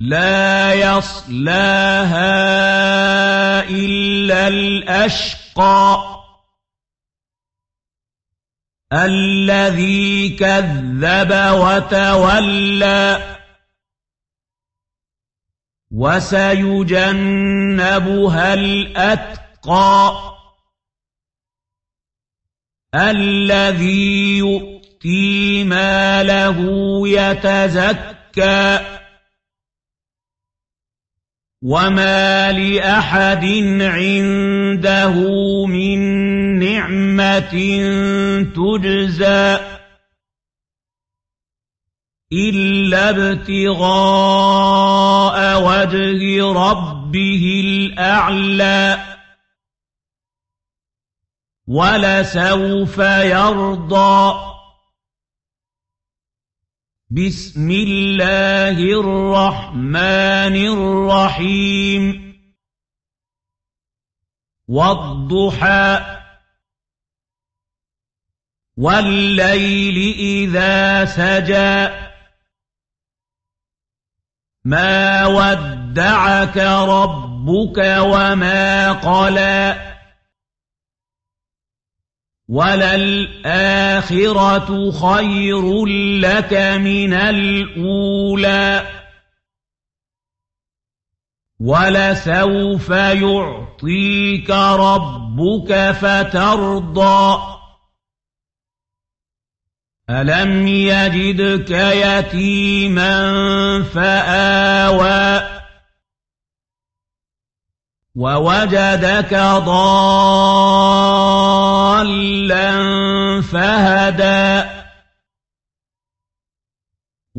لا يصلاها إلا الأشقى الذي كذب وتولى وسيجنبها الأتقى الذي يؤتي ماله يتزكى وما لأحد عنده من نعمة تجزى إلا ابتغاء وجه ربه الأعلى ولسوف يرضى بسم الله الرحمن الرحيم. والضحى. والليل إذا سجى. ما ودعك ربك وما قلى. وللآخرة خير لك من الأولى ولسوف يعطيك ربك فترضى ألم يجدك يتيما فآوى ووجدك ضالا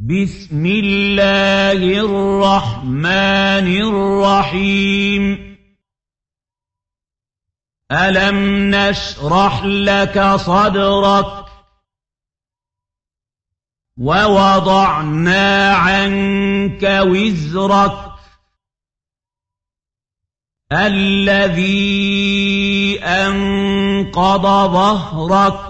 بسم الله الرحمن الرحيم. ألم نشرح لك صدرك؟ ووضعنا عنك وزرك. الذي أنقض ظهرك.